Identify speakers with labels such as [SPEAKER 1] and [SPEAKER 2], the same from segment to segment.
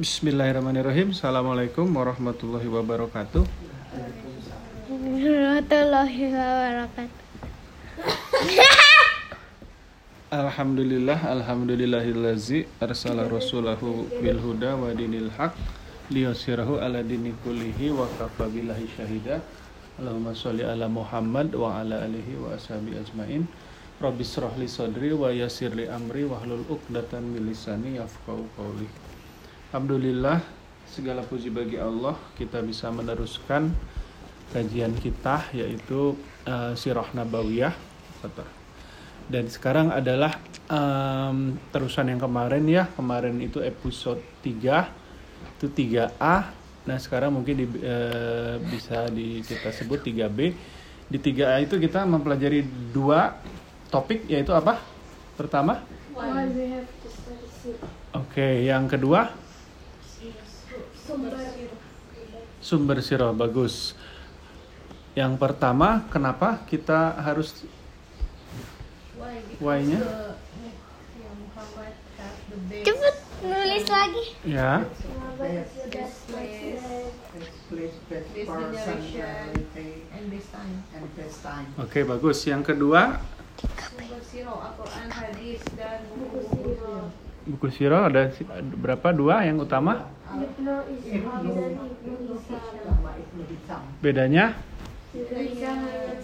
[SPEAKER 1] Bismillahirrahmanirrahim. Assalamualaikum warahmatullahi wabarakatuh.
[SPEAKER 2] warahmatullahi wabarakatuh.
[SPEAKER 1] Alhamdulillah, alhamdulillahillazi arsala rasulahu bil huda wa dinil haq liyusirahu ala dini kullihi wa kafa billahi syahida. Allahumma sholli ala Muhammad wa ala alihi wa ashabi ajmain. Rabbi shrah li sadri wa yassir li amri wa hlul uqdatan min lisani yafqahu qawli. Alhamdulillah, segala puji bagi Allah kita bisa meneruskan kajian kita yaitu uh, Sirah Nabawiyah. Dan sekarang adalah um, terusan yang kemarin ya. Kemarin itu episode 3 itu 3A. Nah, sekarang mungkin di, uh, bisa di, kita sebut 3B. Di 3A itu kita mempelajari dua topik yaitu apa? Pertama? Oke, yang kedua
[SPEAKER 2] Sumber
[SPEAKER 1] sumber sirah bagus. Yang pertama, kenapa kita harus why-nya?
[SPEAKER 2] Cepet nulis lagi.
[SPEAKER 1] Ya, oke bagus. Yang kedua,
[SPEAKER 3] sumber siro Al-Quran hadis dan buku-buku
[SPEAKER 1] buku sirah ada si- ada berapa? Dua yang utama.
[SPEAKER 2] Ibnu Ishaq dan Ibnu Ishaq.
[SPEAKER 4] Sama Ibnu Hisham,
[SPEAKER 1] Bedanya?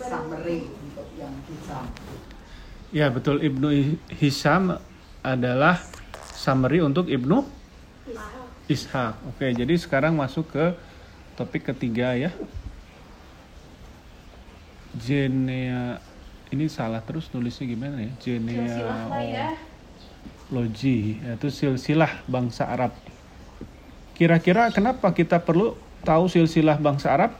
[SPEAKER 4] summary untuk yang Hisham.
[SPEAKER 1] Ya, betul Ibnu Hisham adalah summary untuk Ibnu Ishaq. Oke, jadi sekarang masuk ke topik ketiga ya. Genea ini salah terus nulisnya gimana ya? Genealogi, yaitu silsilah bangsa Arab. Kira-kira kenapa kita perlu tahu silsilah bangsa Arab?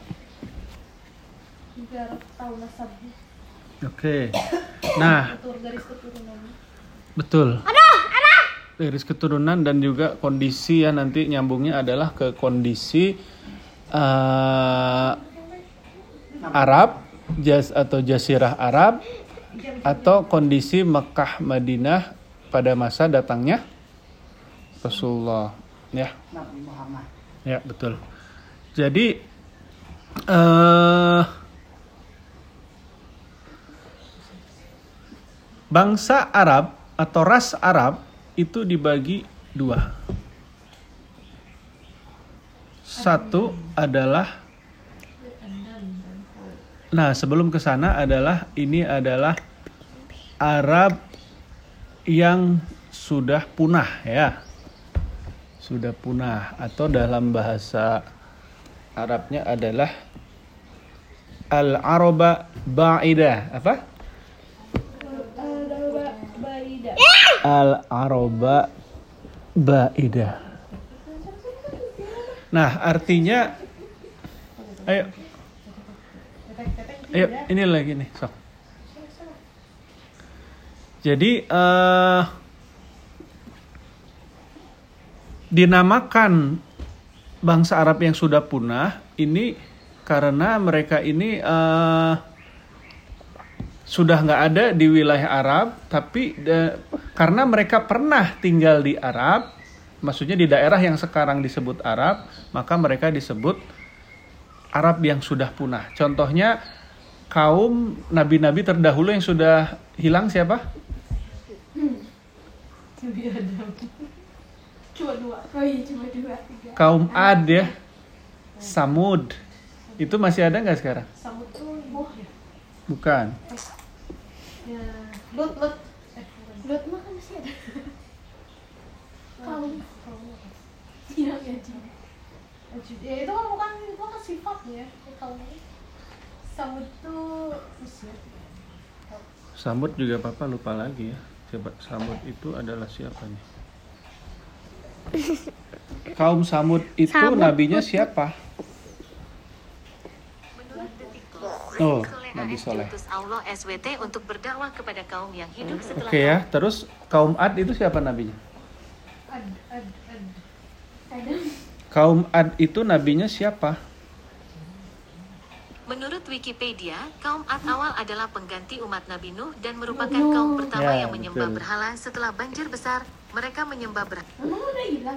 [SPEAKER 3] biar tahu nasabnya
[SPEAKER 1] Oke. Nah,
[SPEAKER 3] atur garis keturunannya
[SPEAKER 1] Betul. Garis keturunan dan juga kondisi ya nanti nyambungnya adalah ke kondisi eh, Arab, jas atau Jazirah Arab atau kondisi Mekah Madinah pada masa datangnya Rasulullah. Ya,
[SPEAKER 4] Nabi Muhammad.
[SPEAKER 1] ya betul. Jadi eh bangsa Arab atau ras Arab itu dibagi dua. Satu adalah Nah, sebelum ke sana adalah ini adalah Arab yang sudah punah ya. Sudah punah atau dalam bahasa Arabnya adalah al-araba ba'idah. Apa? Al-araba ba'idah. Nah, artinya ayo Ayo, ini lagi nih, sok. Jadi eh dinamakan bangsa Arab yang sudah punah ini karena mereka ini eh sudah nggak ada di wilayah Arab, tapi de- karena mereka pernah tinggal di Arab, maksudnya di daerah yang sekarang disebut Arab, maka mereka disebut Arab yang sudah punah. Contohnya kaum nabi-nabi terdahulu yang sudah hilang siapa?
[SPEAKER 3] Cuma dua
[SPEAKER 2] Oh iya cuma dua tiga.
[SPEAKER 1] Kaum Ad ya, Samud. Itu masih ada nggak sekarang?
[SPEAKER 3] samut tuh buah ya
[SPEAKER 1] Bukan.
[SPEAKER 3] ya lut lut eh.
[SPEAKER 2] Lut mah kan masih ada.
[SPEAKER 3] kaum
[SPEAKER 2] Iya ya Jin.
[SPEAKER 3] Ajud. ya itu kan bukan itu kan sifatnya ya, kaum ini samut tuh usia
[SPEAKER 1] Samud juga papa lupa lagi ya. Coba Samud itu adalah siapa nih? Kaum Samud itu
[SPEAKER 2] Samud
[SPEAKER 1] nabinya siapa? Oh, Nabi Soleh.
[SPEAKER 5] Allah SWT untuk berdakwah kepada kaum yang hidup setelah
[SPEAKER 1] Oke ya, terus kaum Ad itu siapa nabinya?
[SPEAKER 3] ad ad ad
[SPEAKER 2] Adam.
[SPEAKER 1] Kaum Ad itu nabinya siapa?
[SPEAKER 5] Menurut Wikipedia, kaum Ad awal adalah pengganti umat Nabi Nuh dan merupakan kaum pertama
[SPEAKER 1] Ya,
[SPEAKER 5] yang menyembah
[SPEAKER 1] betul.
[SPEAKER 5] berhala setelah banjir besar. Mereka menyembah berhala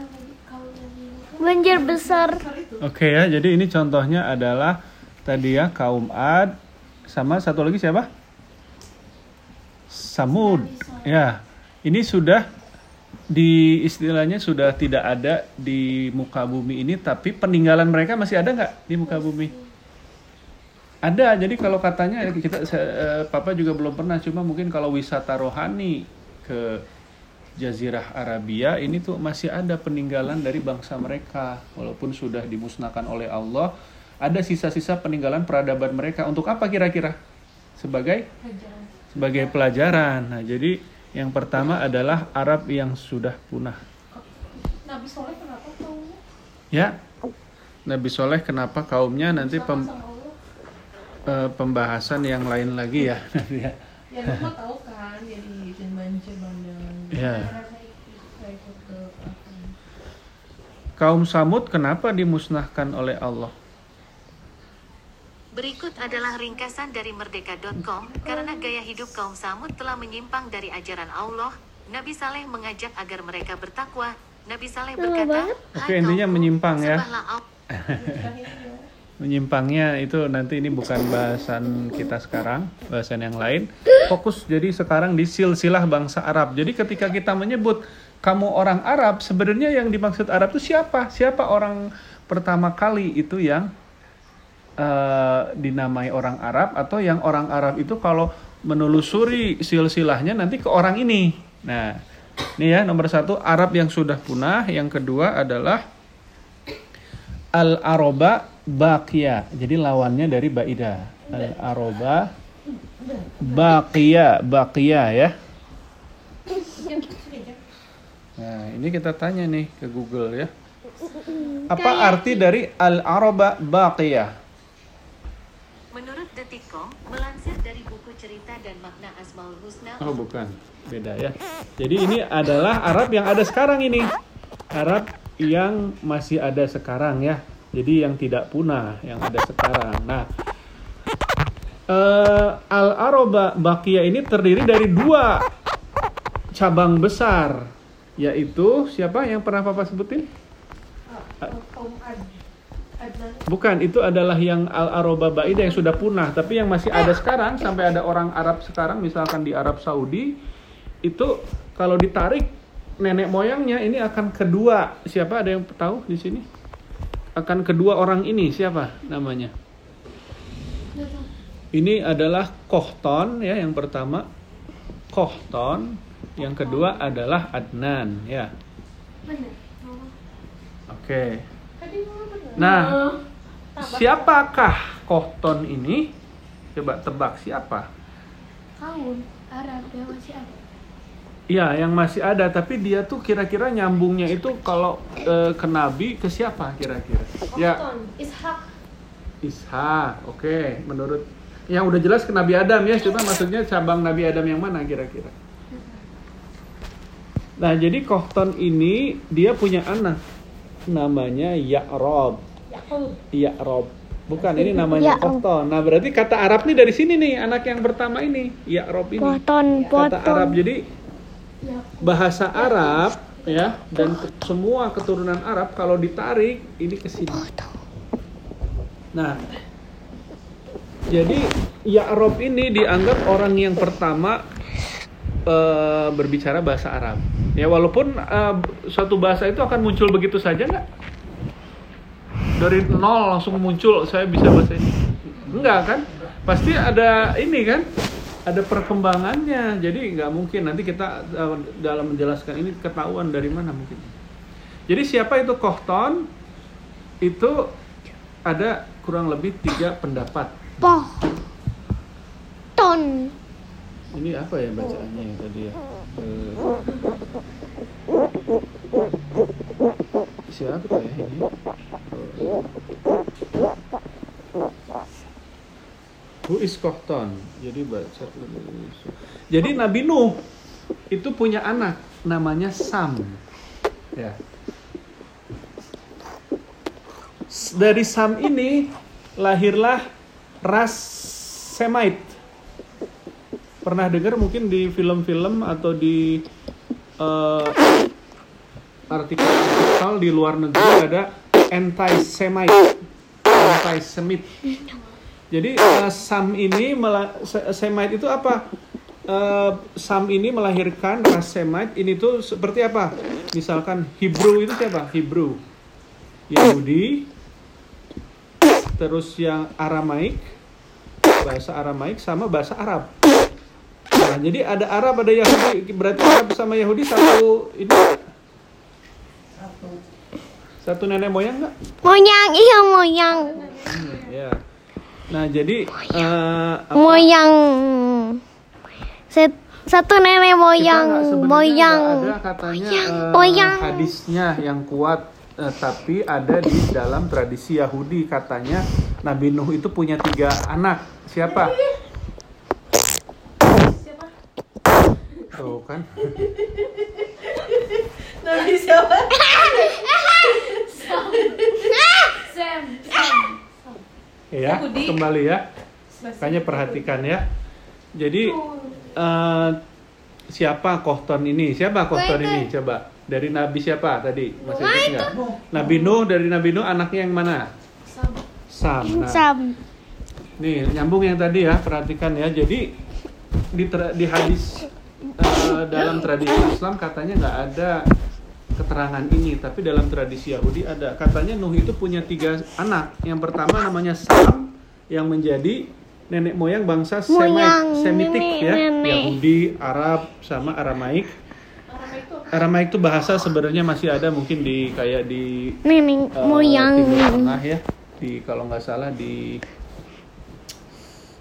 [SPEAKER 6] Banjir besar.
[SPEAKER 1] Oke ya, jadi ini contohnya adalah tadi ya kaum Ad sama satu lagi siapa? Samud. Ya, ini sudah di istilahnya sudah tidak ada di muka bumi ini, tapi peninggalan mereka masih ada nggak di muka bumi? Ada. Jadi kalau katanya kita, saya- eh, Papa juga belum pernah, cuma mungkin kalau wisata rohani ke Jazirah Arabia ini tuh masih ada peninggalan dari bangsa mereka. Walaupun sudah dimusnahkan oleh Allah ada sisa-sisa peninggalan peradaban mereka. Untuk apa kira-kira? Sebagai?
[SPEAKER 3] Pelajaran
[SPEAKER 1] sebagai pelajaran. Nah jadi yang pertama adalah Arab yang sudah punah.
[SPEAKER 3] Nabi Soleh kenapa tahu
[SPEAKER 1] ya. Nabi Soleh kenapa kaumnya? Nanti pem- eh, pembahasan yang lain lagi ya. Ya.
[SPEAKER 3] Ya mah tahu kan jadi banjir
[SPEAKER 1] Ya. Kaum Samud kenapa dimusnahkan oleh Allah
[SPEAKER 5] Berikut adalah ringkasan dari merdeka.com, karena gaya hidup kaum Samud telah menyimpang dari ajaran Allah, Nabi Saleh mengajak agar mereka bertakwa. Nabi Saleh berkata.
[SPEAKER 1] Oke,
[SPEAKER 5] "Hai
[SPEAKER 1] intinya menyimpang ya."
[SPEAKER 5] sembahlah Allah."
[SPEAKER 1] menyimpangnya itu nanti ini bukan bahasan kita sekarang, bahasan yang lain. Fokus jadi sekarang di silsilah bangsa Arab. Jadi ketika kita menyebut kamu orang Arab, sebenarnya yang dimaksud Arab itu siapa? Siapa orang pertama kali itu yang eh, dinamai orang Arab atau yang orang Arab itu kalau menelusuri silsilahnya nanti ke orang ini. Nah, ini ya nomor satu Arab yang sudah punah, yang kedua adalah Al-Aroba Bakia. Jadi lawannya dari Baida. Al-Aroba Bakia, Bakia ya. Nah, ini kita tanya nih ke Google ya. Apa arti dari Al-Aroba Bakia?
[SPEAKER 5] Menurut Detikcom, melansir dari buku cerita dan makna Asmaul Husna
[SPEAKER 1] Oh, bukan. Beda ya. Jadi ini adalah Arab yang ada sekarang ini. Arab yang masih ada sekarang ya. Jadi yang tidak punah, yang ada sekarang. Nah, eh, Al-Aroba Bakia ini terdiri dari dua cabang besar, yaitu siapa yang pernah Papa sebutin?
[SPEAKER 3] Adnan
[SPEAKER 1] Bukan, itu adalah yang Al-Aroba Baida yang sudah punah, tapi yang masih ada sekarang sampai ada orang Arab sekarang misalkan di Arab Saudi itu kalau ditarik nenek moyangnya ini akan kedua. Siapa ada yang tahu di sini? Akan kedua orang ini siapa namanya? Ini adalah Kohton ya yang pertama. Kohton, yang kedua adalah Adnan ya. Oke.
[SPEAKER 3] benar
[SPEAKER 1] Nah, siapakah Kohton ini? Coba tebak siapa?
[SPEAKER 2] kaum Arab yang masih ada
[SPEAKER 1] Iya, yang masih ada, tapi dia tuh kira-kira nyambungnya itu kalau eh, ke nabi ke siapa kira-kira? Ya,
[SPEAKER 2] Ishak
[SPEAKER 1] Ishak. Oke, menurut yang udah jelas ke Nabi Adam ya, cuma maksudnya cabang Nabi Adam yang mana kira-kira? Nah, jadi Kohton ini dia punya anak namanya Ya'rob. Ya'rob. Bukan, ini namanya
[SPEAKER 6] Ya'rob.
[SPEAKER 1] Kohton. Nah, berarti kata Arab nih dari sini nih, anak yang pertama ini, Ya'rob ini.
[SPEAKER 6] Poton,
[SPEAKER 1] Kata Arab. Jadi bahasa Arab ya dan semua keturunan Arab kalau ditarik ini ke sini. Nah, jadi Ya'rob ini dianggap orang yang pertama eh, berbicara bahasa Arab. Ya walaupun eh, suatu bahasa itu akan muncul begitu saja nggak? Dari nol langsung muncul saya bisa bahasa ini. Enggak kan? Pasti ada ini kan? Ada perkembangannya. Jadi nggak mungkin nanti kita eh, dalam menjelaskan ini ketahuan dari mana mungkin. Jadi siapa itu Kohton? Itu ada kurang lebih tiga pendapat.
[SPEAKER 6] Poh. Ton.
[SPEAKER 1] Ini apa ya bacaannya ya tadi ya? Eh, siapa ya ini? Who is Kohton? Jadi baca. Jadi Nabi Nuh itu punya anak namanya Sam. Ya. Dari Sam ini lahirlah ras Semite. Pernah dengar mungkin di film-film atau di eh, artikel-artikel di luar negeri ada anti-semite, anti-semit. Jadi eh, Sam ini Semite itu apa? Eh, Sam ini melahirkan ras Semite ini tuh seperti apa? Misalkan Hebrew itu siapa? Hebrew, Yahudi, terus yang Aramaik, bahasa Aramaik sama bahasa Arab. Nah, jadi ada Arab, ada Yahudi. Berarti Arab sama Yahudi satu ini
[SPEAKER 4] Satu.
[SPEAKER 1] nenek moyang nggak?
[SPEAKER 6] Moyang, iya moyang.
[SPEAKER 1] Ya. Nah, jadi apa?
[SPEAKER 6] Moyang. Set- Satu nenek
[SPEAKER 1] Kita
[SPEAKER 6] moyang,
[SPEAKER 1] sebenarnya
[SPEAKER 6] moyang.
[SPEAKER 1] ada katanya
[SPEAKER 6] moyang.
[SPEAKER 1] hadisnya yang kuat, eh, tapi ada di dalam tradisi Yahudi katanya Nabi Nuh itu punya tiga anak. Siapa?
[SPEAKER 3] Siapa?
[SPEAKER 1] Tuh kan.
[SPEAKER 3] Nabi siapa?
[SPEAKER 2] Sam. Sam.
[SPEAKER 1] Ya, kembali ya. Makanya perhatikan ya. Jadi eh, siapa Kohton ini? Siapa Kohton ini? Coba dari Nabi siapa tadi? Masih ingat nggak? Nabi Nuh dari Nabi Nuh anaknya yang mana?
[SPEAKER 2] Sam.
[SPEAKER 1] Sam. Nah,
[SPEAKER 6] Sam.
[SPEAKER 1] nih nyambung yang tadi ya. Perhatikan ya. Jadi di di hadis eh, dalam tradisi Islam katanya nggak ada keterangan ini, tapi dalam tradisi Yahudi ada. Katanya Nuh itu punya tiga anak. Yang pertama namanya Sam yang menjadi nenek moyang bangsa Semit,
[SPEAKER 6] Moyang,
[SPEAKER 1] Semitik
[SPEAKER 6] nenek,
[SPEAKER 1] ya,
[SPEAKER 6] nenek.
[SPEAKER 1] Yahudi, Arab sama Aramaik. Aramaik itu bahasa sebenarnya masih ada mungkin di kayak di
[SPEAKER 6] Nenek
[SPEAKER 1] eh,
[SPEAKER 6] moyang.
[SPEAKER 1] Tengah ya, di kalau nggak salah di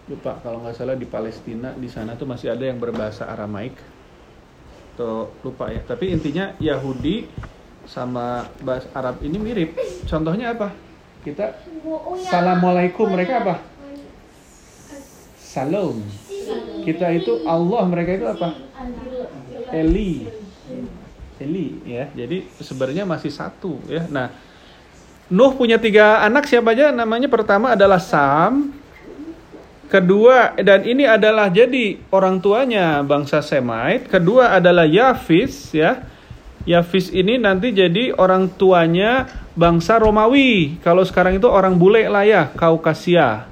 [SPEAKER 1] lupa kalau nggak salah di Palestina di sana tuh masih ada yang berbahasa Aramaik atau lupa ya. Tapi intinya Yahudi sama bahasa Arab ini mirip. Contohnya apa? Kita Assalamualaikum mereka apa? Salam. Kita itu Allah mereka itu apa? Eli. Eli ya. Jadi sebenarnya masih satu ya. Nah Nuh punya tiga anak siapa aja? Namanya pertama adalah Sam kedua dan ini adalah jadi orang tuanya bangsa Semite kedua adalah Yafis ya. Yafis ini nanti jadi orang tuanya bangsa Romawi. Kalau sekarang itu orang bule lah ya Kaukasia.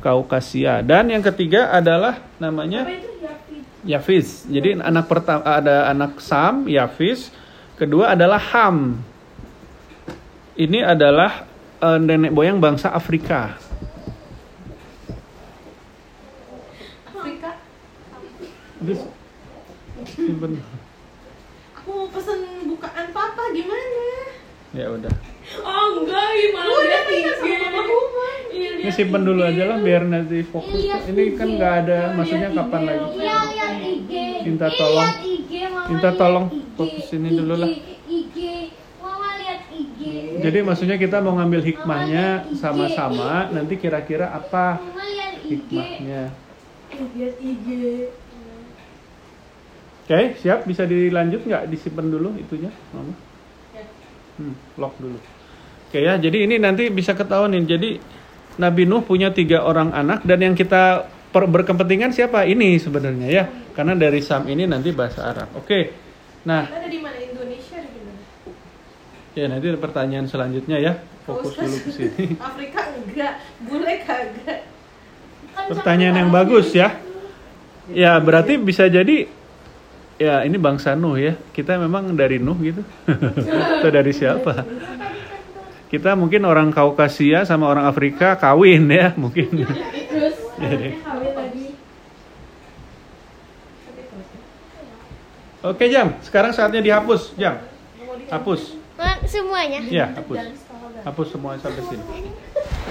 [SPEAKER 1] Kaukasia. Dan yang ketiga adalah namanya Yafis? Jadi anak pertama ada anak Sam Yafis. Kedua adalah Ham. Ini adalah eh, nenek moyang bangsa Afrika. Terus simpen.
[SPEAKER 3] Aku mau pesen bukaan papa gimana?
[SPEAKER 1] Ya udah.
[SPEAKER 2] Oh enggak, gimana
[SPEAKER 3] Udah sama mama.
[SPEAKER 2] Iya,
[SPEAKER 1] Ini simpen dulu aja lah biar nanti fokus. Ini kan nggak ada, maksudnya kapan lagi?
[SPEAKER 2] oke.
[SPEAKER 6] Iya, lihat IG.
[SPEAKER 1] Minta tolong.
[SPEAKER 6] lihat IG, Mama
[SPEAKER 1] Minta tolong fokus ini dulu lah. Jadi maksudnya kita mau ngambil hikmahnya sama-sama. Nanti kira-kira apa hikmahnya?
[SPEAKER 3] Lihat IG.
[SPEAKER 1] Oke, siap? Bisa dilanjut nggak? Disimpan dulu itunya, Mama? Hmm, lock dulu. Oke ya, jadi ini nanti bisa ketahuan nih. Jadi Nabi Nuh punya tiga orang anak dan yang kita per- berkepentingan siapa? Ini sebenarnya ya, karena dari Sam ini nanti bahasa Arab. Oke, nah
[SPEAKER 3] Kita ada di mana? Indonesia di mana?
[SPEAKER 1] ya nanti ada pertanyaan selanjutnya ya. Fokus dulu ke sini.
[SPEAKER 3] Afrika enggak, bule kagak.
[SPEAKER 1] Pertanyaan yang bagus ya. Ya berarti bisa jadi ya ini bangsa Nuh ya. Kita memang dari Nuh gitu. Atau dari siapa? Kita mungkin orang Kaukasia sama orang Afrika kawin ya mungkin.
[SPEAKER 2] Terus
[SPEAKER 1] Jadi.
[SPEAKER 2] kawin lagi.
[SPEAKER 1] Oke jam. Sekarang saatnya dihapus jam. Hapus.
[SPEAKER 6] Semuanya.
[SPEAKER 1] Ya hapus. Hapus semua sampai sini.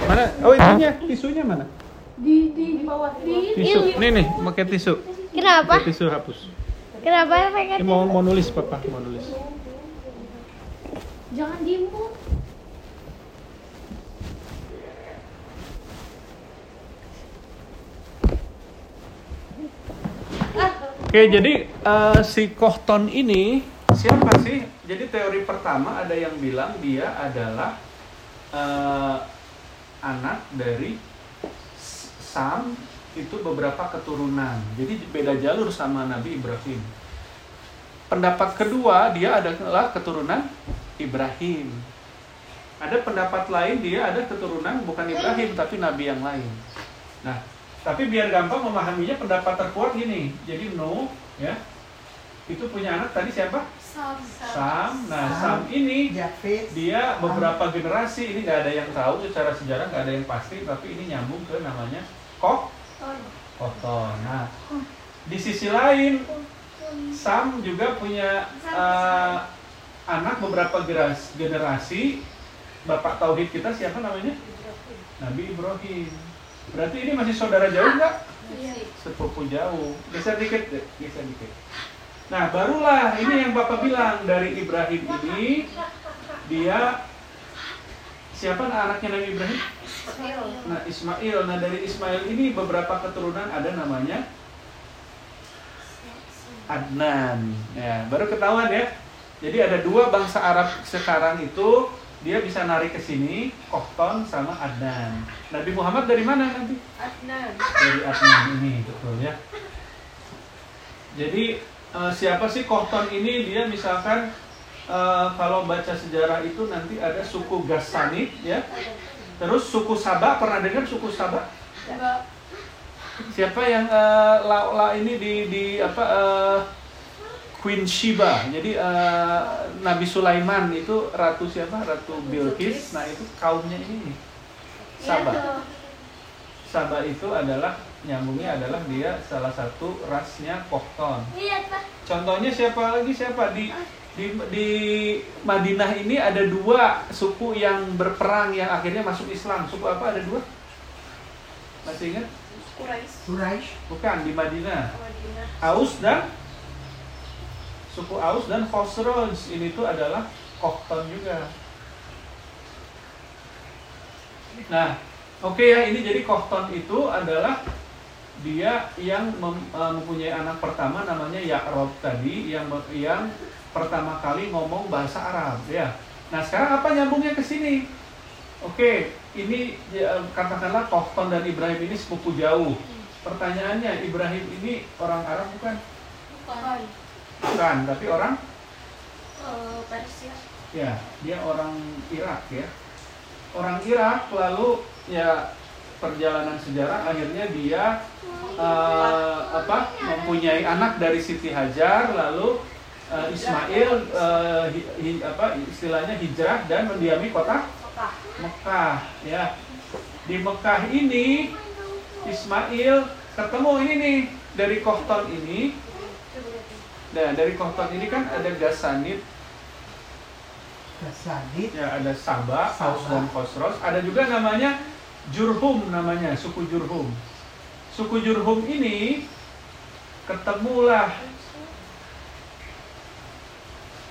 [SPEAKER 1] Mana? Oh itunya tisunya mana?
[SPEAKER 2] Di di bawah di
[SPEAKER 1] Tisu. Nih nih pakai tisu.
[SPEAKER 6] Kenapa?
[SPEAKER 1] Pakai tisu hapus.
[SPEAKER 6] Kenapa pakai
[SPEAKER 1] Ini mau mau nulis papa mau nulis.
[SPEAKER 2] jangan dimu.
[SPEAKER 1] Oke, jadi eh, si Kohton ini siapa sih? Jadi teori pertama ada yang bilang dia adalah eh, anak dari Sam itu beberapa keturunan. Jadi beda jalur sama Nabi Ibrahim. pendapat kedua dia adalah keturunan Ibrahim. Ada pendapat lain dia ada keturunan bukan Ibrahim tapi nabi yang lain. Nah, tapi biar gampang memahaminya pendapat terkuat gini. Jadi Nuh ya itu punya anak tadi siapa?
[SPEAKER 3] Sam.
[SPEAKER 1] Sam. Nah,
[SPEAKER 4] Sam.
[SPEAKER 1] Sam ini dia beberapa generasi ini nggak ada yang tahu secara sejarah nggak ada yang pasti tapi ini nyambung ke namanya Koh Koton. Nah, di sisi lain Sam juga punya eh, anak beberapa generasi bapak tauhid kita siapa namanya? Nabi Ibrahim. Berarti ini masih saudara jauh nggak? Sepupu jauh. Geser dikit deh, geser dikit. Nah, barulah ini yang Bapak bilang dari Ibrahim ini dia siapa anaknya Nabi Ibrahim? Nah, Ismail. Nah, dari Ismail ini beberapa keturunan ada namanya Adnan. Ya, baru ketahuan ya. Jadi ada dua bangsa Arab sekarang itu dia bisa narik ke sini, Kohton sama Adnan. Nabi Muhammad dari mana nanti?
[SPEAKER 2] Adnan.
[SPEAKER 1] Dari Adnan ini, betul ya. Jadi eh, siapa sih Kohton ini? Dia misalkan eh, kalau baca sejarah itu nanti ada suku Gassanid ya. Terus suku Sabah pernah dengar suku?
[SPEAKER 2] Enggak.
[SPEAKER 1] Siapa yang eh, la, la ini di di apa eh, Queen Sheba. Jadi eh, Nabi Sulaiman itu ratu siapa? Ratu Bilqis. Nah, itu kaumnya ini nih. Sabah. Sabah itu adalah nyambungnya adalah dia salah satu rasnya Kohton.
[SPEAKER 6] Lihat pak.
[SPEAKER 1] Contohnya siapa lagi siapa di di di Madinah ini ada dua suku yang berperang yang akhirnya masuk Islam. Suku apa ada dua? Masih ingat?
[SPEAKER 2] Quraisy.
[SPEAKER 4] Quraisy.
[SPEAKER 1] Bukan di Madinah.
[SPEAKER 2] Madinah.
[SPEAKER 1] Aus dan suku Aus dan Khosroj ini tuh adalah Kohton juga. Nah, oke ya ini jadi Kohton itu adalah dia yang mem- eh, mempunyai anak pertama namanya Ya'rob tadi yang yang pertama kali ngomong bahasa Arab ya. Nah sekarang apa nyambungnya ke sini? Oke, ini ya, katakanlah Kohton dan Ibrahim ini sepupu jauh. Pertanyaannya Ibrahim ini orang Arab bukan?
[SPEAKER 2] Bukan.
[SPEAKER 1] Bukan, tapi orang
[SPEAKER 2] Eh, Persia.
[SPEAKER 1] ya dia orang Irak ya. Orang Irak lalu ya perjalanan sejarah akhirnya dia eh, apa mempunyai anak dari Siti Hajar lalu eh, Ismail eh, hi- hi- apa istilahnya hijrah dan mendiami kota
[SPEAKER 2] Mekah.
[SPEAKER 1] Mekah ya. Di Mekah ini Ismail ketemu ini nih dari Kohton ini. Nah, dari Kohton ini kan ada Gasanid,
[SPEAKER 4] Gasanid.
[SPEAKER 1] ya ada Sabah,
[SPEAKER 4] Sabah.
[SPEAKER 1] Aus dan Khosros. Ada juga namanya Jurhum namanya, suku Jurhum. Suku Jurhum ini ketemulah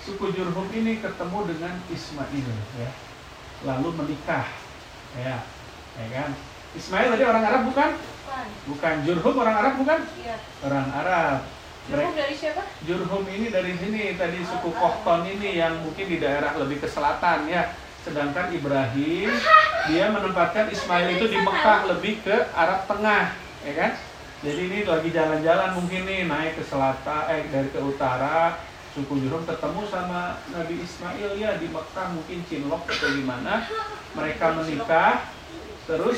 [SPEAKER 1] suku Jurhum ini ketemu dengan Ismail ya. Lalu menikah. Ya. Ya kan? Ismail tadi orang Arab bukan?
[SPEAKER 2] Bukan.
[SPEAKER 1] Bukan Jurhum orang Arab bukan?
[SPEAKER 2] Iya.
[SPEAKER 1] Orang Arab.
[SPEAKER 2] Jurhum dari siapa?
[SPEAKER 1] Jurhum ini dari sini tadi suku Kohton ini yang mungkin di daerah lebih ke selatan ya. Sedangkan Ibrahim dia menempatkan Ismail itu di Mekah lebih ke Arab Tengah, ya kan? Jadi ini lagi jalan-jalan mungkin nih naik ke selatan, eh dari ke utara, suku Jurhum ketemu sama Nabi Ismail ya di Mekah mungkin Cinlok atau gimana. Mereka menikah, terus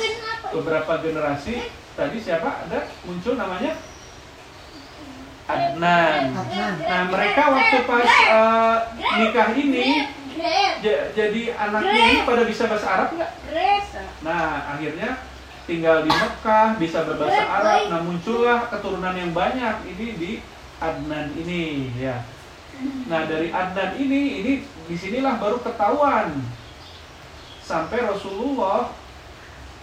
[SPEAKER 1] beberapa generasi tadi siapa ada muncul namanya Adnan. Nah mereka waktu pas eh, nikah ini ja- jadi anaknya ini pada bisa bahasa Arab nggak? Nah akhirnya tinggal di Mekah bisa berbahasa Arab. Nah muncullah keturunan yang banyak ini di Adnan ini ya. Nah dari Adnan ini ini di sinilah baru ketahuan. Sampai Rasulullah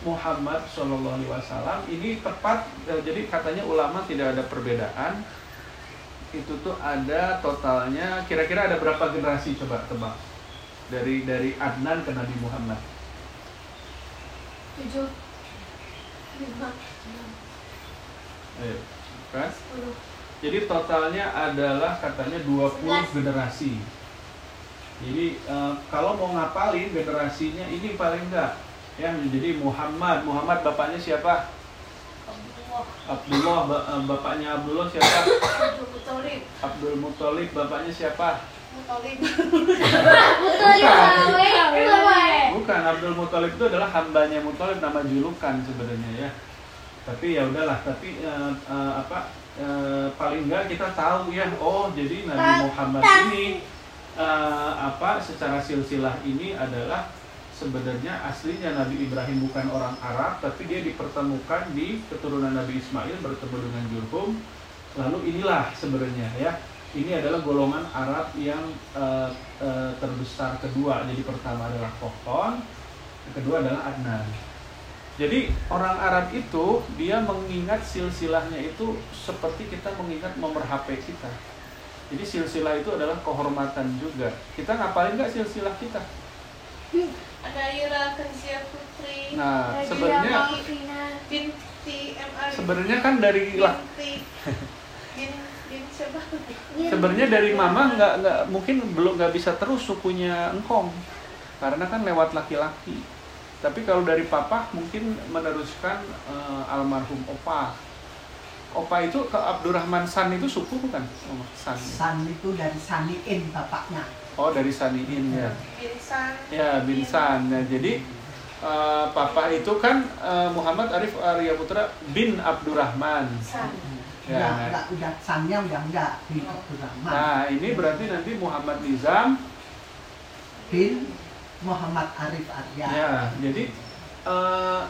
[SPEAKER 1] Muhammad Shallallahu Alaihi Wasallam ini tepat eh, jadi katanya ulama tidak ada perbedaan. Itu tuh ada totalnya kira-kira ada berapa generasi coba tebak dari dari Adnan ke Nabi Muhammad.
[SPEAKER 2] Tujuh. Lima.
[SPEAKER 1] Ayo, kan? Jadi totalnya adalah katanya 20 generasi. Jadi eh, kalau mau ngapalin generasinya ini paling enggak ya jadi Muhammad. Muhammad bapaknya siapa?
[SPEAKER 2] Abdullah.
[SPEAKER 1] Eh, bapaknya Abdullah siapa?
[SPEAKER 2] Abdul Muthalib.
[SPEAKER 1] Abdul Muthalib siapa
[SPEAKER 2] Muthalib
[SPEAKER 1] bukan Abdul Muthalib itu adalah hambanya Muthalib nama julukan sebenarnya ya. Tapi ya udahlah tapi eh, eh, apa eh, paling enggak kita tahu ya. Oh jadi Nabi Muhammad ini eh, apa secara silsilah ini adalah sebenarnya aslinya Nabi Ibrahim bukan orang Arab tapi dia dipertemukan di keturunan Nabi Ismail bertemu dengan Jurhum. Lalu inilah sebenarnya ya ini adalah golongan Arab yang eh, eh, terbesar kedua jadi pertama adalah Kohton yang kedua adalah Adnan jadi orang Arab itu dia mengingat silsilahnya itu seperti kita mengingat nomor HP kita. Jadi silsilah itu adalah kehormatan juga. Kita ngapalin nggak silsilah kita?
[SPEAKER 2] ada Ira Kanzia Putri
[SPEAKER 1] Nah, sebenarnya
[SPEAKER 2] binti
[SPEAKER 1] sebenarnya kan dari lah
[SPEAKER 2] binti
[SPEAKER 1] sebenarnya dari mama nggak nggak mungkin belum nggak bisa terus sukunya engkong karena kan lewat laki-laki. Tapi kalau dari papa mungkin meneruskan eh, almarhum opa. Opa itu ke Abdurrahman San itu suku bukan? Oh, San.
[SPEAKER 4] San itu dari Saniin bapaknya.
[SPEAKER 1] Oh dari Saniin ya.
[SPEAKER 2] Binsan
[SPEAKER 1] Ya bin San. Nah, jadi eh, papa itu kan eh, Muhammad Arif Arya Putra bin Abdurrahman.
[SPEAKER 2] San
[SPEAKER 1] Ya.
[SPEAKER 4] Udah, udah, udah Sannya udah enggak bin Abdurrahman.
[SPEAKER 1] Nah ini berarti nanti Muhammad Nizam.
[SPEAKER 4] Bin Muhammad Arif Arya.
[SPEAKER 1] Ya. Jadi eh,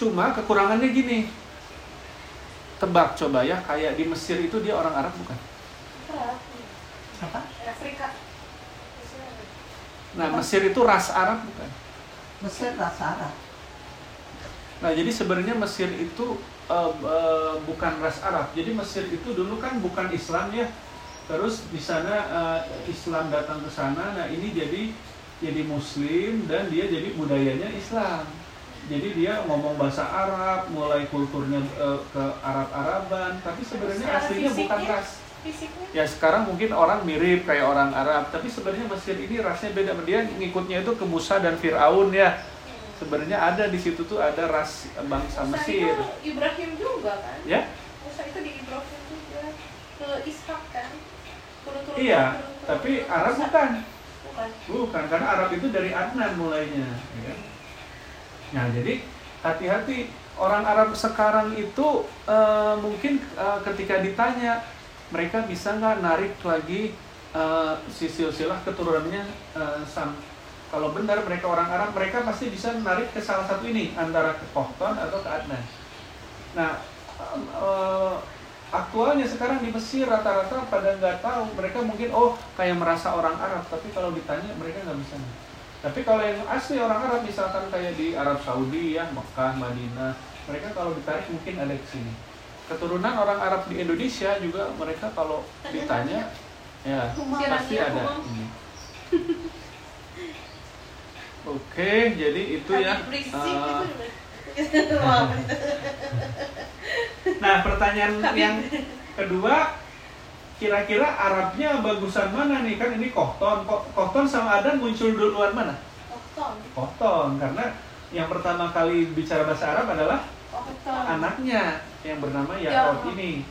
[SPEAKER 1] cuma kekurangannya gini. Tebak coba ya, kayak di Mesir itu dia orang Arab bukan?
[SPEAKER 2] Arab
[SPEAKER 4] Apa?
[SPEAKER 2] Afrika
[SPEAKER 1] Nah Mesir itu ras Arab bukan?
[SPEAKER 4] Mesir rasa Arab.
[SPEAKER 1] Nah, jadi sebenarnya Mesir itu eh, eh, bukan ras Arab. Jadi Mesir itu dulu kan bukan Islam ya. Terus di sana eh, Islam datang ke sana. Nah, ini jadi jadi Muslim dan dia jadi budayanya Islam. Jadi dia ngomong bahasa Arab, mulai kulturnya eh, ke Arab-Araban, tapi sebenarnya aslinya bukan
[SPEAKER 2] fisiknya?
[SPEAKER 1] ras.
[SPEAKER 2] fisiknya
[SPEAKER 1] Ya sekarang mungkin orang mirip kayak orang Arab, tapi sebenarnya Mesir ini rasnya beda. Dia ngikutnya itu ke Musa dan Firaun ya. Sebenarnya ada di situ tuh ada ras bangsa
[SPEAKER 2] Musa
[SPEAKER 1] Mesir.
[SPEAKER 2] itu Ibrahim juga kan
[SPEAKER 1] Ya?
[SPEAKER 2] Musa itu di Ibrahim juga ke Ishak kan turun-turun
[SPEAKER 1] Iya,
[SPEAKER 2] turun-turun.
[SPEAKER 1] tapi Arab bukan.
[SPEAKER 2] bukan
[SPEAKER 1] Bukan, karena Arab itu dari Adnan mulainya. ya kan? Nah, jadi hati-hati orang Arab sekarang itu eh, mungkin eh, ketika ditanya mereka bisa nggak narik lagi si silsilah keturunannya eh, Sam. Kalau benar mereka orang Arab, mereka pasti bisa menarik ke salah satu ini antara ke Kohton atau ke Adnan. Nah, eh, aktualnya sekarang di Mesir rata-rata pada nggak tahu. Mereka mungkin oh kayak merasa orang Arab, tapi kalau ditanya mereka nggak bisa. Tapi kalau yang asli orang Arab misalkan kayak di Arab Saudi ya, Mekah, Madinah, mereka kalau ditarik mungkin ada ke sini. Keturunan orang Arab di Indonesia juga mereka kalau ditanya ya pasti ada ini. Oke, jadi itu ya.
[SPEAKER 2] Wah,
[SPEAKER 1] Nah, pertanyaan yang kedua, kira-kira Arabnya bagusan mana nih? Kan ini Kohton. Ko- Kohton sama Adan muncul duluan mana?
[SPEAKER 2] Okton
[SPEAKER 1] Kohton, karena yang pertama kali bicara bahasa Arab adalah
[SPEAKER 2] Okton
[SPEAKER 1] anaknya yang bernama
[SPEAKER 2] Ya.
[SPEAKER 1] Yakov ini.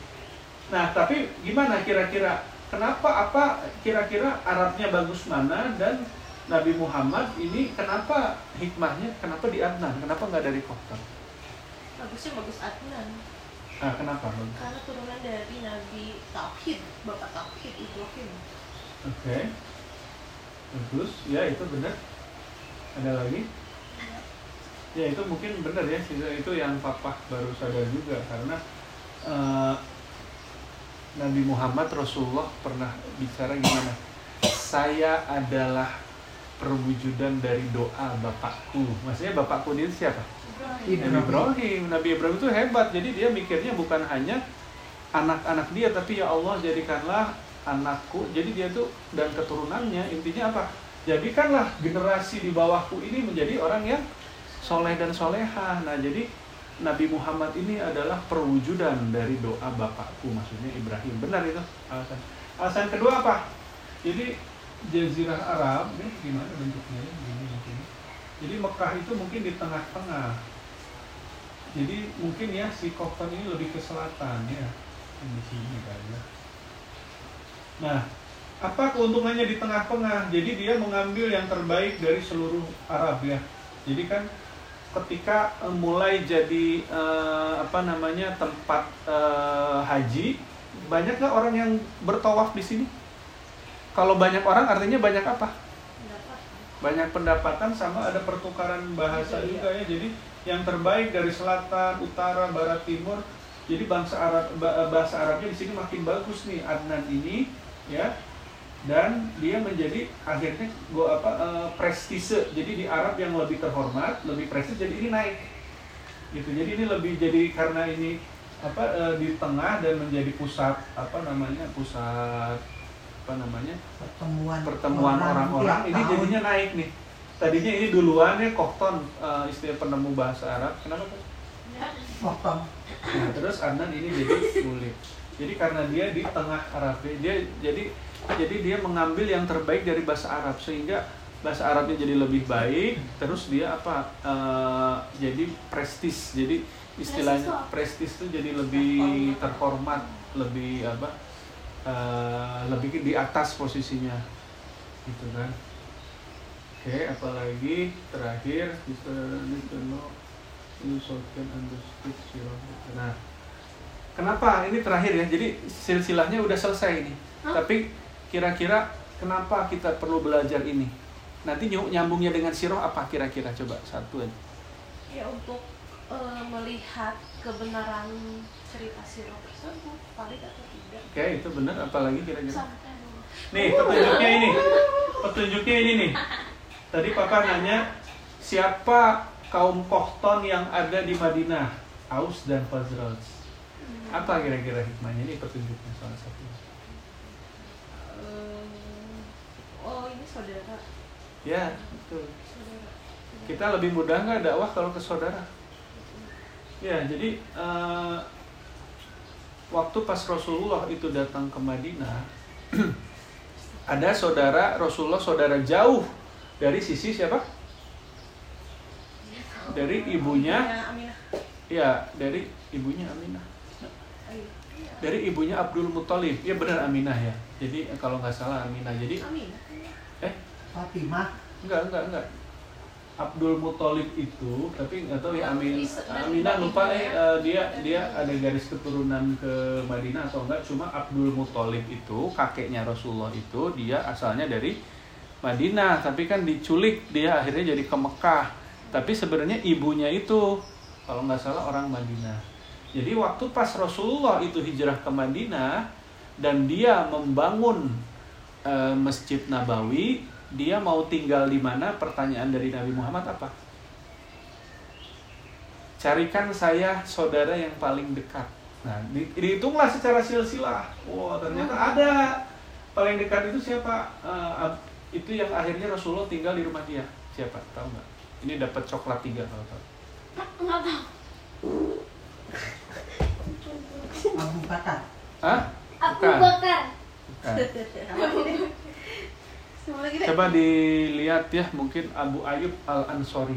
[SPEAKER 1] Nah, tapi gimana kira-kira? Kenapa apa kira-kira Arabnya bagus mana dan Nabi Muhammad ini kenapa hikmahnya kenapa di Adnan? Kenapa nggak dari Kohton?
[SPEAKER 2] bagusnya bagus Adnan
[SPEAKER 1] Nah, kenapa?
[SPEAKER 2] Karena turunan dari Nabi Tauhid Bapak Tauhid Ibrahim
[SPEAKER 1] Oke. Bagus, ya itu benar. Ada lagi? Ya itu mungkin benar ya, itu yang papa baru sadar juga karena eh, Nabi Muhammad Rasulullah pernah bicara gimana? Saya adalah perwujudan dari doa bapakku. Maksudnya bapakku ini siapa? Nabi Ibrahim. Nabi Ibrahim itu hebat. Jadi dia mikirnya bukan hanya anak-anak dia, tapi ya Allah jadikanlah anakku. Jadi dia tuh dan keturunannya intinya apa? Jadikanlah generasi di bawahku ini menjadi orang yang soleh dan soleha. Nah jadi Nabi Muhammad ini adalah perwujudan dari doa bapakku, maksudnya Ibrahim. Benar itu alasan. Alasan kedua apa? Jadi Jazirah Arab, ini gimana bentuknya? ya? Gini mungkin. Jadi Mekah itu mungkin di tengah-tengah. jadi mungkin ya si Kohton ini lebih ke selatan ya di sini kan ya nah apa keuntungannya di tengah-tengah jadi dia mengambil yang terbaik dari seluruh Arab ya jadi kan ketika eh, mulai jadi eh, apa namanya tempat eh, haji banyak nggak orang yang bertawaf di sini kalau banyak orang artinya banyak apa? Banyak pendapatan sama ada pertukaran bahasa juga ya. Jadi yang terbaik dari selatan utara barat timur jadi bangsa Arab ba- bahasa Arabnya di sini makin bagus nih Adnan ini ya. Dan dia menjadi akhirnya gua apa eh, prestise. Jadi di Arab yang lebih terhormat lebih prestis jadi ini naik. Gitu. Jadi ini lebih jadi karena ini apa eh, di tengah dan menjadi pusat apa namanya pusat apa namanya
[SPEAKER 4] pertemuan
[SPEAKER 1] pertemuan orang-orang
[SPEAKER 4] tiap
[SPEAKER 1] ini
[SPEAKER 4] tahun.
[SPEAKER 1] jadinya naik nih tadinya ini duluan ya Kohton eh, istilah penemu bahasa Arab kenapa
[SPEAKER 4] potong
[SPEAKER 1] Nah, terus Adnan ini jadi kulit. Jadi karena dia di tengah Arab, dia jadi jadi dia mengambil yang terbaik dari bahasa Arab sehingga bahasa Arabnya jadi lebih baik. Terus dia apa? eh, jadi prestis. Jadi istilahnya prestis itu jadi lebih terhormat, lebih apa? Eh, lebih di atas posisinya, gitu kan? Oke, apalagi terakhir understood sirah. Nah, kenapa ini terakhir ya? Jadi silsilahnya udah selesai ini. Tapi kira-kira kenapa kita perlu belajar ini? Nanti nyambungnya dengan siroh apa kira-kira? Coba satu aja.
[SPEAKER 2] ya untuk eh, melihat kebenaran cerita sirah tersebut valid atau
[SPEAKER 1] Oke, itu benar. Apalagi kira-kira? Nih, petunjuknya ini. Petunjuknya ini nih. Tadi Papa nanya, siapa kaum Kohton yang ada di Madinah? Aus dan Khazraj. Apa kira-kira hikmahnya? Ini petunjuknya salah satu.
[SPEAKER 2] Eh, oh ini saudara
[SPEAKER 1] Ya, betul.
[SPEAKER 2] saudara
[SPEAKER 1] Kita lebih mudah nggak dakwah kalau ke saudara? Ya, jadi eh, waktu pas Rasulullah itu datang ke Madinah, ada saudara Rasulullah saudara jauh dari sisi siapa? Dari ibunya,
[SPEAKER 2] Ya, Aminah
[SPEAKER 1] dari ibunya Aminah. Dari ibunya Abdul Muthalib. Ya benar Aminah ya. Jadi kalau nggak salah Aminah. Jadi eh
[SPEAKER 4] Fatimah
[SPEAKER 1] Enggak, enggak, enggak. Abdul Muthalib itu, tapi nggak tahu ya Amin, Aminah lupa eh eh, dia dia ada garis keturunan ke Madinah atau enggak? Cuma Abdul Muthalib itu kakeknya Rasulullah itu dia asalnya dari Madinah, tapi kan diculik dia akhirnya jadi ke Mekah. Tapi sebenarnya ibunya itu kalau nggak salah orang Madinah. Jadi waktu pas Rasulullah itu hijrah ke Madinah dan dia membangun eh, Masjid Nabawi, dia mau tinggal di mana? Pertanyaan dari Nabi Muhammad apa? Carikan saya saudara yang paling dekat. Nah, di- dihitunglah secara silsilah. Wah, ternyata ada. Paling dekat itu siapa? Eh, ab- itu yang akhirnya Rasulullah tinggal di rumah dia. Siapa? Tahu nggak? Ini dapat coklat tiga kalau tahu.
[SPEAKER 2] nggak tahu
[SPEAKER 4] Abu Bakar
[SPEAKER 1] Hah?
[SPEAKER 6] Abu
[SPEAKER 1] Bukan.
[SPEAKER 6] Bakar.
[SPEAKER 1] Bukan. Coba dilihat ya, mungkin Abu Ayub Al Ansori.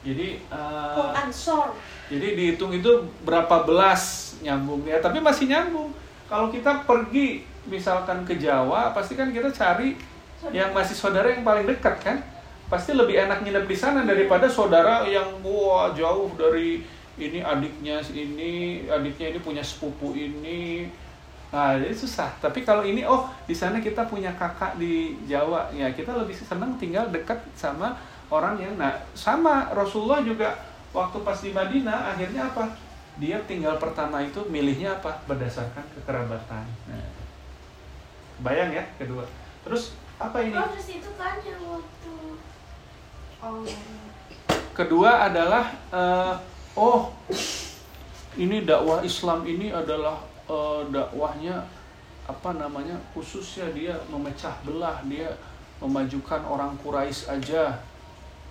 [SPEAKER 1] Jadi
[SPEAKER 2] oh ansor
[SPEAKER 1] Jadi dihitung itu berapa belas nyambungnya, tapi masih nyambung. Kalau kita pergi misalkan ke Jawa, pasti kan kita cari yang masih saudara yang paling dekat kan? Pasti lebih enak nginep di sana daripada saudara yang wah jauh dari ini adiknya ini, adiknya ini punya sepupu ini. Nah, jadi susah. Tapi kalau ini oh, di sana kita punya kakak di Jawa, ya kita lebih senang tinggal dekat sama orang yang nah sama. Rasulullah juga waktu pas di Madinah akhirnya apa? Dia tinggal pertama itu milihnya apa? Berdasarkan kekerabatan. Nah, bayang ya kedua. Terus apa ini?
[SPEAKER 6] Oh, terus itu kan yang waktu
[SPEAKER 2] oh
[SPEAKER 1] kedua adalah eh, oh ini dakwah Islam ini adalah eh, dakwahnya apa namanya khususnya dia memecah belah dia memajukan orang Quraisy aja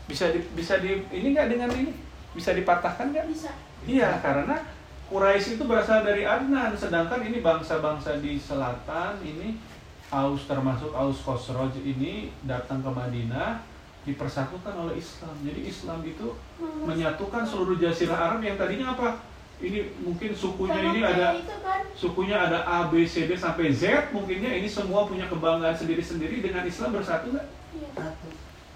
[SPEAKER 1] bisa di, bisa di ini nggak dengan ini bisa dipatahkan nggak
[SPEAKER 6] bisa
[SPEAKER 1] Iya, karena Quraisy itu berasal dari Adnan, sedangkan ini bangsa-bangsa di selatan ini Aus termasuk Aus Khosroj ini datang ke Madinah dipersatukan oleh Islam. Jadi Islam itu menyatukan seluruh jazirah Arab yang tadinya apa? Ini mungkin sukunya ini ada
[SPEAKER 6] kan
[SPEAKER 1] sukunya ada A, B, C, D sampai Z mungkinnya ini semua punya kebanggaan sendiri-sendiri dengan Islam bersatu nggak?
[SPEAKER 6] iya.
[SPEAKER 4] Satu.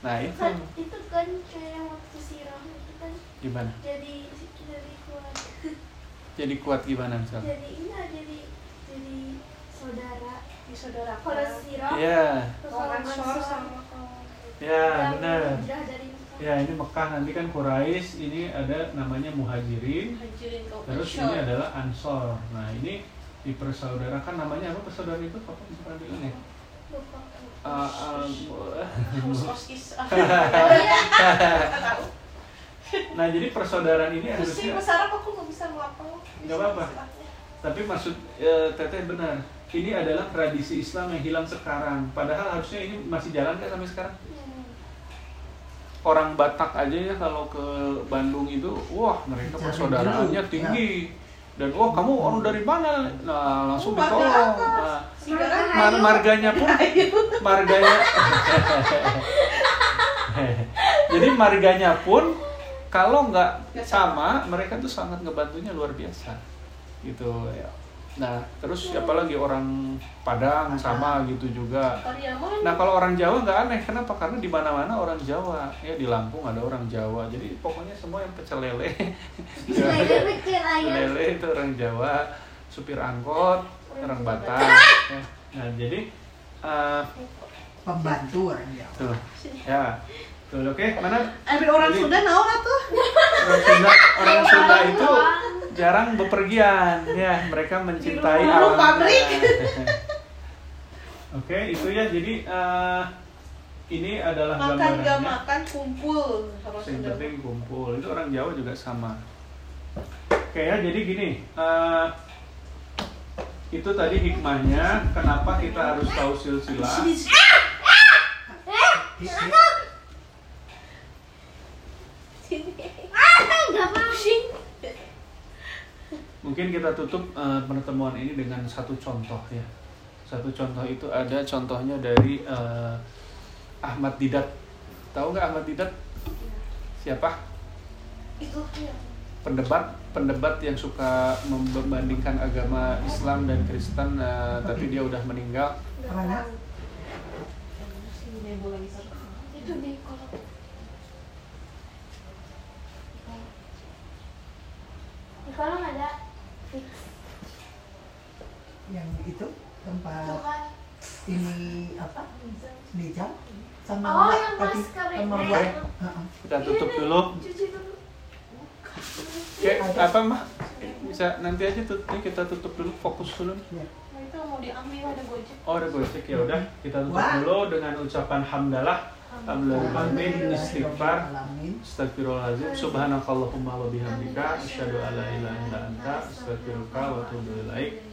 [SPEAKER 1] Nah itu
[SPEAKER 6] kan itu kan kayak waktu sirah itu kan
[SPEAKER 1] gimana?
[SPEAKER 6] jadi jadi kuat
[SPEAKER 1] Jadi kuat gimana misalnya?
[SPEAKER 6] jadi ini jadi jadi saudara
[SPEAKER 2] disaudarakan
[SPEAKER 6] kalau sirah
[SPEAKER 1] Iya,
[SPEAKER 6] terus
[SPEAKER 2] orang Ansor sama
[SPEAKER 1] ya
[SPEAKER 6] yang
[SPEAKER 1] benar.
[SPEAKER 6] hijrah dari Mekah.
[SPEAKER 1] Ya ini Mekah. Nanti kan Quraisy ini ada namanya Muhajirin,
[SPEAKER 2] hajirin kaum
[SPEAKER 1] terus
[SPEAKER 2] Ansor.
[SPEAKER 1] ini adalah Ansor. Nah ini dipersaudarakan. Namanya apa persaudaraan itu? Apa pernah bilang ya? Uh, uh,
[SPEAKER 2] Haus oskis
[SPEAKER 6] oh iya.
[SPEAKER 1] Nah jadi persaudaraan ini harusnya
[SPEAKER 2] Arab aku nggak bisa
[SPEAKER 1] Nggak apa-apa. tapi maksud eh, teteh benar. Ini adalah tradisi Islam yang hilang sekarang. Padahal harusnya ini masih jalan kan sampai sekarang?
[SPEAKER 6] Hmm.
[SPEAKER 1] Orang Batak aja ya kalau ke Bandung itu wah mereka
[SPEAKER 4] Cari
[SPEAKER 1] persaudaraannya
[SPEAKER 4] dulu,
[SPEAKER 1] tinggi. dan wah kamu orang dari mana? Nah langsung
[SPEAKER 2] Oh,
[SPEAKER 1] ditolong. Nah,
[SPEAKER 2] Sekarang
[SPEAKER 1] mar- marganya pun marganya. Jadi marganya pun kalau nggak sama mereka tuh sangat ngebantunya luar biasa. Gitu ya nah terus apalagi orang Padang sama gitu juga.
[SPEAKER 2] Pariaman
[SPEAKER 1] Nah kalau orang Jawa nggak aneh, kenapa? Karena di mana-mana orang Jawa, ya di Lampung ada orang Jawa, jadi pokoknya semua yang pecel lele,
[SPEAKER 6] Lele
[SPEAKER 1] itu orang Jawa, supir angkot, orang Batak. ya. Nah jadi eh,
[SPEAKER 4] Pembantu orang Jawa.
[SPEAKER 1] tuh, ya, tuh oke, mana?
[SPEAKER 2] Ada orang
[SPEAKER 1] Jadi-
[SPEAKER 2] Sunda naon atuh?
[SPEAKER 1] Orang Sunda, orang Sunda itu jarang bepergian, ya mereka mencintai
[SPEAKER 2] Di rumah
[SPEAKER 1] alamnya.
[SPEAKER 2] pabrik.
[SPEAKER 1] Oke, itu ya. Jadi eh, ini adalah
[SPEAKER 2] makan gak makan kumpul kalau
[SPEAKER 1] Yang penting kumpul. Itu orang Jawa juga sama. Oke ya, jadi gini. eh, itu tadi hikmahnya kenapa kita harus tahu silsilah.
[SPEAKER 6] Enggak mau.
[SPEAKER 1] Mungkin kita tutup eh, pertemuan ini dengan satu contoh ya. Satu contoh itu ada contohnya dari eh, Ahmad Didat. Tahu nggak Ahmad Didat? Siapa?
[SPEAKER 6] Itu
[SPEAKER 1] pendebat pendebat yang suka membandingkan agama Islam dan Kristen eh, tapi dia udah meninggal
[SPEAKER 6] Itu di kolom. Di kolom ada.
[SPEAKER 4] Yang itu tempat
[SPEAKER 6] kan.
[SPEAKER 4] ini apa? Nijam sama
[SPEAKER 6] Oh, yang pas
[SPEAKER 4] tadi sama buat
[SPEAKER 6] yang-
[SPEAKER 4] Heeh.
[SPEAKER 1] kita tutup dulu.
[SPEAKER 6] Cuci dulu.
[SPEAKER 1] Oke, apa mah bisa nanti aja tutup nih kita tutup dulu fokus dulu.
[SPEAKER 4] Ya.
[SPEAKER 2] itu mau diambil ada gojek.
[SPEAKER 1] Oh ada gojek ya udah. Kita tutup
[SPEAKER 4] Wah.
[SPEAKER 1] dulu dengan ucapan hamdalah. Alhamdulillah istighfar. Astagfirullahaladzim Subhanakallahumma wa bihamdika Asyhadu an la ilaha illa anta Astaghfiruka wa atubu ilaik